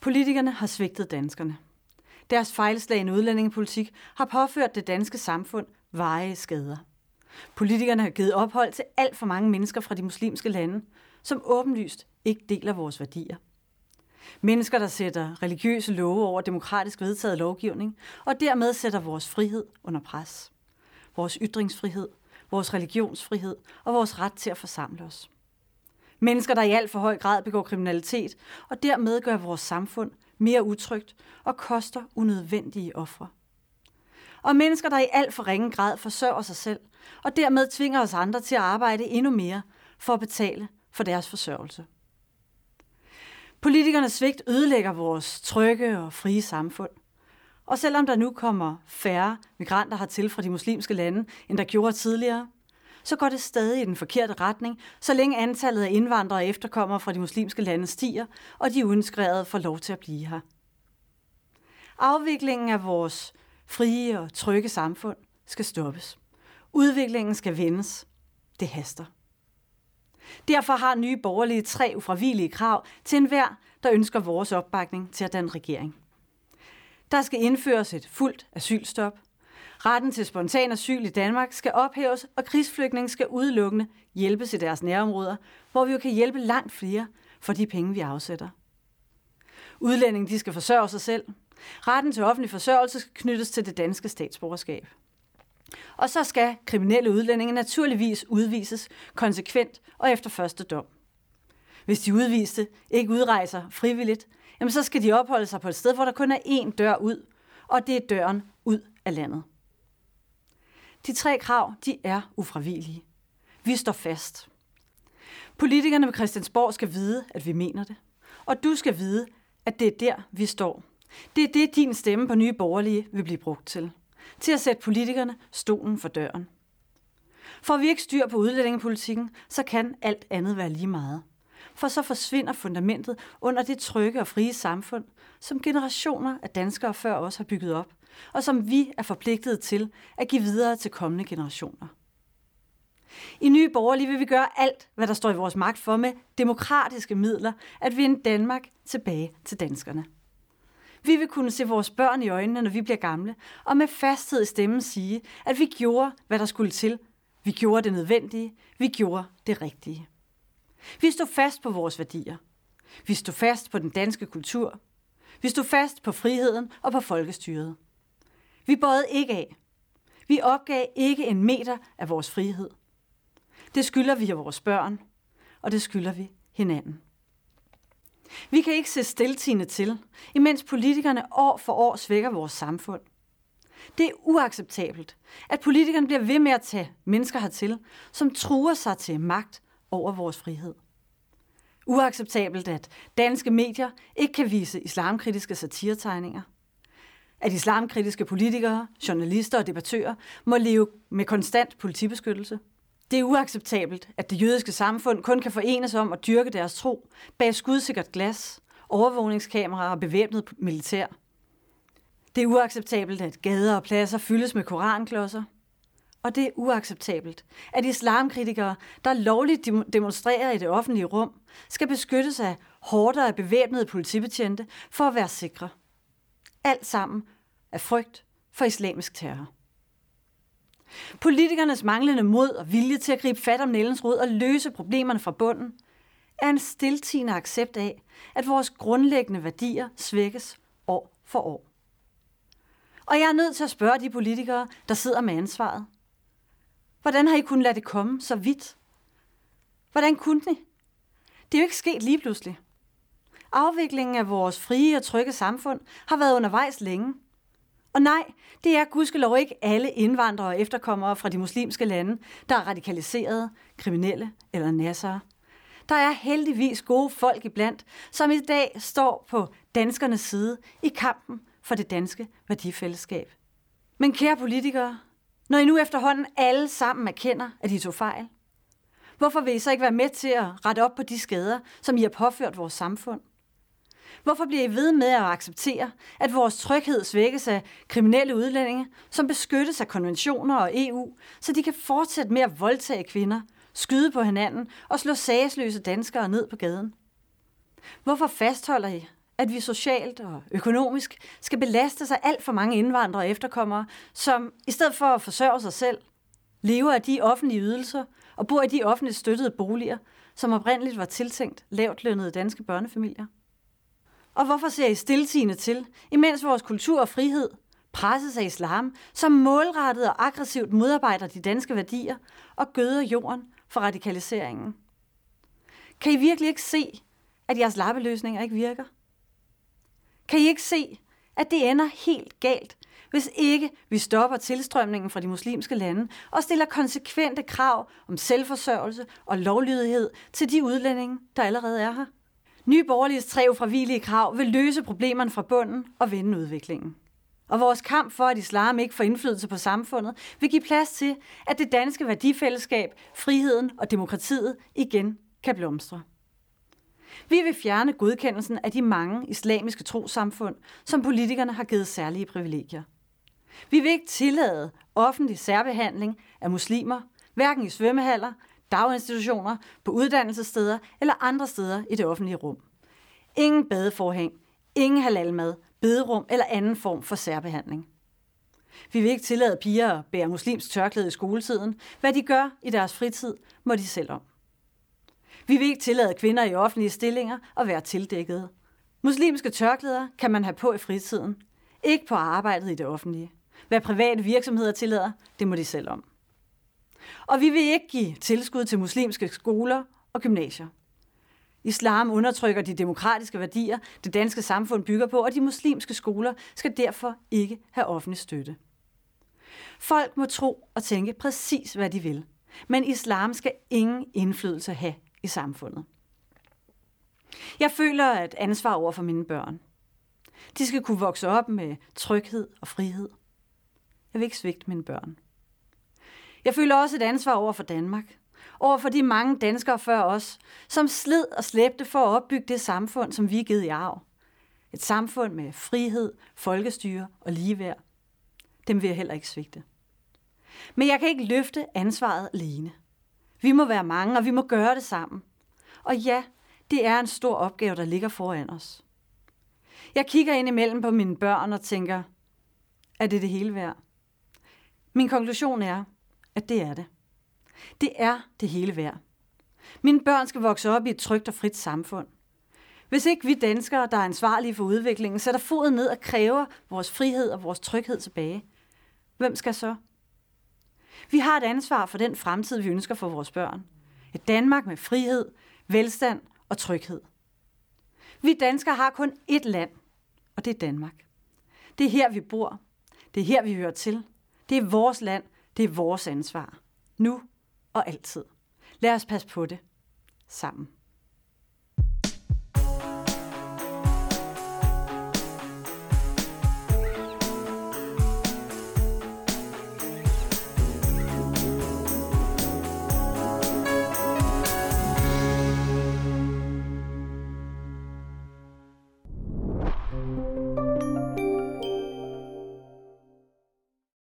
Politikerne har svigtet danskerne. Deres fejlslagende udlændingepolitik har påført det danske samfund veje skader. Politikerne har givet ophold til alt for mange mennesker fra de muslimske lande, som åbenlyst ikke deler vores værdier. Mennesker, der sætter religiøse love over demokratisk vedtaget lovgivning, og dermed sætter vores frihed under pres. Vores ytringsfrihed, vores religionsfrihed og vores ret til at forsamle os. Mennesker, der i alt for høj grad begår kriminalitet, og dermed gør vores samfund mere utrygt og koster unødvendige ofre. Og mennesker, der i alt for ringe grad forsørger sig selv, og dermed tvinger os andre til at arbejde endnu mere for at betale for deres forsørgelse. Politikernes svigt ødelægger vores trygge og frie samfund. Og selvom der nu kommer færre migranter hertil fra de muslimske lande, end der gjorde tidligere, så går det stadig i den forkerte retning, så længe antallet af indvandrere og efterkommere fra de muslimske lande stiger, og de uintegrerede får lov til at blive her. Afviklingen af vores frie og trygge samfund skal stoppes. Udviklingen skal vendes. Det haster. Derfor har nye borgerlige tre ufravigelige krav til enhver, der ønsker vores opbakning til at danne regering. Der skal indføres et fuldt asylstop. Retten til spontan asyl i Danmark skal ophæves, og krigsflygtninge skal udelukkende hjælpes i deres nærområder, hvor vi jo kan hjælpe langt flere for de penge, vi afsætter. Udlændinge de skal forsørge sig selv. Retten til offentlig forsørgelse skal knyttes til det danske statsborgerskab. Og så skal kriminelle udlændinge naturligvis udvises konsekvent og efter første dom. Hvis de udviste ikke udrejser frivilligt, jamen så skal de opholde sig på et sted, hvor der kun er én dør ud, og det er døren ud af landet. De tre krav, de er ufravigelige. Vi står fast. Politikerne ved Christiansborg skal vide, at vi mener det. Og du skal vide, at det er der, vi står. Det er det, din stemme på Nye Borgerlige vil blive brugt til til at sætte politikerne stolen for døren. For vi ikke styr på udlændingepolitikken, så kan alt andet være lige meget. For så forsvinder fundamentet under det trygge og frie samfund, som generationer af danskere før os har bygget op, og som vi er forpligtet til at give videre til kommende generationer. I Nye Borgerlige vil vi gøre alt, hvad der står i vores magt for med demokratiske midler, at vinde Danmark tilbage til danskerne. Vi vil kunne se vores børn i øjnene, når vi bliver gamle, og med fasthed i stemmen sige, at vi gjorde, hvad der skulle til. Vi gjorde det nødvendige. Vi gjorde det rigtige. Vi stod fast på vores værdier. Vi stod fast på den danske kultur. Vi stod fast på friheden og på folkestyret. Vi bøjede ikke af. Vi opgav ikke en meter af vores frihed. Det skylder vi af vores børn, og det skylder vi hinanden. Vi kan ikke se stiltigende til, imens politikerne år for år svækker vores samfund. Det er uacceptabelt, at politikerne bliver ved med at tage mennesker hertil, som truer sig til magt over vores frihed. Uacceptabelt, at danske medier ikke kan vise islamkritiske satiretegninger. At islamkritiske politikere, journalister og debattører må leve med konstant politibeskyttelse – det er uacceptabelt, at det jødiske samfund kun kan forenes om at dyrke deres tro bag skudsikkert glas, overvågningskameraer og bevæbnet militær. Det er uacceptabelt, at gader og pladser fyldes med koranklodser. Og det er uacceptabelt, at islamkritikere, der lovligt demonstrerer i det offentlige rum, skal beskyttes af hårdere af bevæbnede politibetjente for at være sikre. Alt sammen af frygt for islamisk terror. Politikernes manglende mod og vilje til at gribe fat om nældens rod og løse problemerne fra bunden, er en stiltigende accept af, at vores grundlæggende værdier svækkes år for år. Og jeg er nødt til at spørge de politikere, der sidder med ansvaret. Hvordan har I kunnet lade det komme så vidt? Hvordan kunne I? Det er jo ikke sket lige pludselig. Afviklingen af vores frie og trygge samfund har været undervejs længe – og nej, det er gudskelov ikke alle indvandrere og efterkommere fra de muslimske lande, der er radikaliserede, kriminelle eller nassere. Der er heldigvis gode folk iblandt, som i dag står på danskernes side i kampen for det danske værdifællesskab. Men kære politikere, når I nu efterhånden alle sammen erkender, at I tog fejl, hvorfor vil I så ikke være med til at rette op på de skader, som I har påført vores samfund? Hvorfor bliver I ved med at acceptere, at vores tryghed svækkes af kriminelle udlændinge, som beskyttes af konventioner og EU, så de kan fortsætte med at voldtage kvinder, skyde på hinanden og slå sagsløse danskere ned på gaden? Hvorfor fastholder I, at vi socialt og økonomisk skal belaste sig alt for mange indvandrere og efterkommere, som i stedet for at forsørge sig selv, lever af de offentlige ydelser og bor i de offentligt støttede boliger, som oprindeligt var tiltænkt lavt lønnede danske børnefamilier? Og hvorfor ser I stiltigende til, imens vores kultur og frihed presses af islam, som målrettet og aggressivt modarbejder de danske værdier og gøder jorden for radikaliseringen? Kan I virkelig ikke se, at jeres lappeløsninger ikke virker? Kan I ikke se, at det ender helt galt, hvis ikke vi stopper tilstrømningen fra de muslimske lande og stiller konsekvente krav om selvforsørgelse og lovlydighed til de udlændinge, der allerede er her? Nye borgerlige tre ufravigelige krav vil løse problemerne fra bunden og vende udviklingen. Og vores kamp for, at islam ikke får indflydelse på samfundet, vil give plads til, at det danske værdifællesskab, friheden og demokratiet igen kan blomstre. Vi vil fjerne godkendelsen af de mange islamiske trosamfund, som politikerne har givet særlige privilegier. Vi vil ikke tillade offentlig særbehandling af muslimer, hverken i svømmehaller, daginstitutioner, på uddannelsessteder eller andre steder i det offentlige rum. Ingen badeforhæng, ingen halalmad, bederum eller anden form for særbehandling. Vi vil ikke tillade piger at bære muslimsk tørklæde i skoletiden. Hvad de gør i deres fritid, må de selv om. Vi vil ikke tillade kvinder i offentlige stillinger at være tildækkede. Muslimske tørklæder kan man have på i fritiden, ikke på arbejdet i det offentlige. Hvad private virksomheder tillader, det må de selv om. Og vi vil ikke give tilskud til muslimske skoler og gymnasier. Islam undertrykker de demokratiske værdier, det danske samfund bygger på, og de muslimske skoler skal derfor ikke have offentlig støtte. Folk må tro og tænke præcis, hvad de vil, men islam skal ingen indflydelse have i samfundet. Jeg føler et ansvar over for mine børn. De skal kunne vokse op med tryghed og frihed. Jeg vil ikke svigte mine børn. Jeg føler også et ansvar over for Danmark. Over for de mange danskere før os, som slid og slæbte for at opbygge det samfund, som vi er givet i arv. Et samfund med frihed, folkestyre og ligeværd. Dem vil jeg heller ikke svigte. Men jeg kan ikke løfte ansvaret alene. Vi må være mange, og vi må gøre det sammen. Og ja, det er en stor opgave, der ligger foran os. Jeg kigger ind imellem på mine børn og tænker, er det det hele værd? Min konklusion er, at det er det. Det er det hele værd. Mine børn skal vokse op i et trygt og frit samfund. Hvis ikke vi danskere, der er ansvarlige for udviklingen, sætter foden ned og kræver vores frihed og vores tryghed tilbage, hvem skal så? Vi har et ansvar for den fremtid, vi ønsker for vores børn. Et Danmark med frihed, velstand og tryghed. Vi danskere har kun ét land, og det er Danmark. Det er her, vi bor. Det er her, vi hører til. Det er vores land. Det er vores ansvar. Nu og altid. Lad os passe på det sammen.